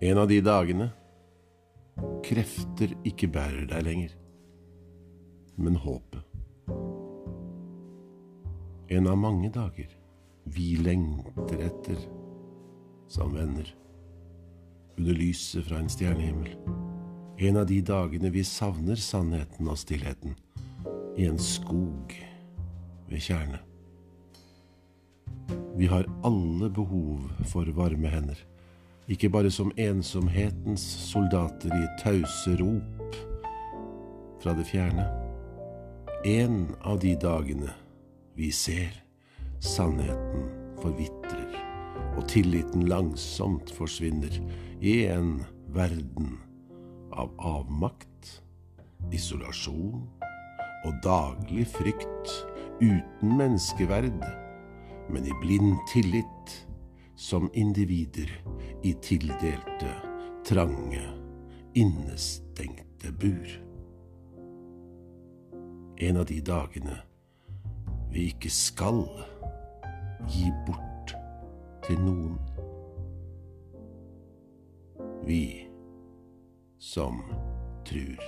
En av de dagene krefter ikke bærer deg lenger, men håpet. En av mange dager vi lengter etter som venner, under lyset fra en stjernehimmel. En av de dagene vi savner sannheten og stillheten i en skog ved tjernet. Vi har alle behov for varme hender, ikke bare som ensomhetens soldater i tause rop fra det fjerne. En av de dagene vi ser sannheten forvitrer, og tilliten langsomt forsvinner i en verden av avmakt, isolasjon og daglig frykt uten menneskeverd men i blind tillit som individer i tildelte, trange, innestengte bur. En av de dagene vi ikke skal gi bort til noen. Vi som trur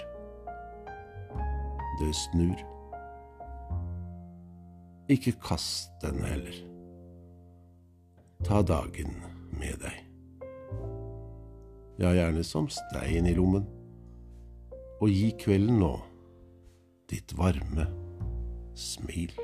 det snur. Ikke kast den heller. Ta dagen med deg. Ja, gjerne som stein i lommen. Og gi kvelden nå ditt varme smil.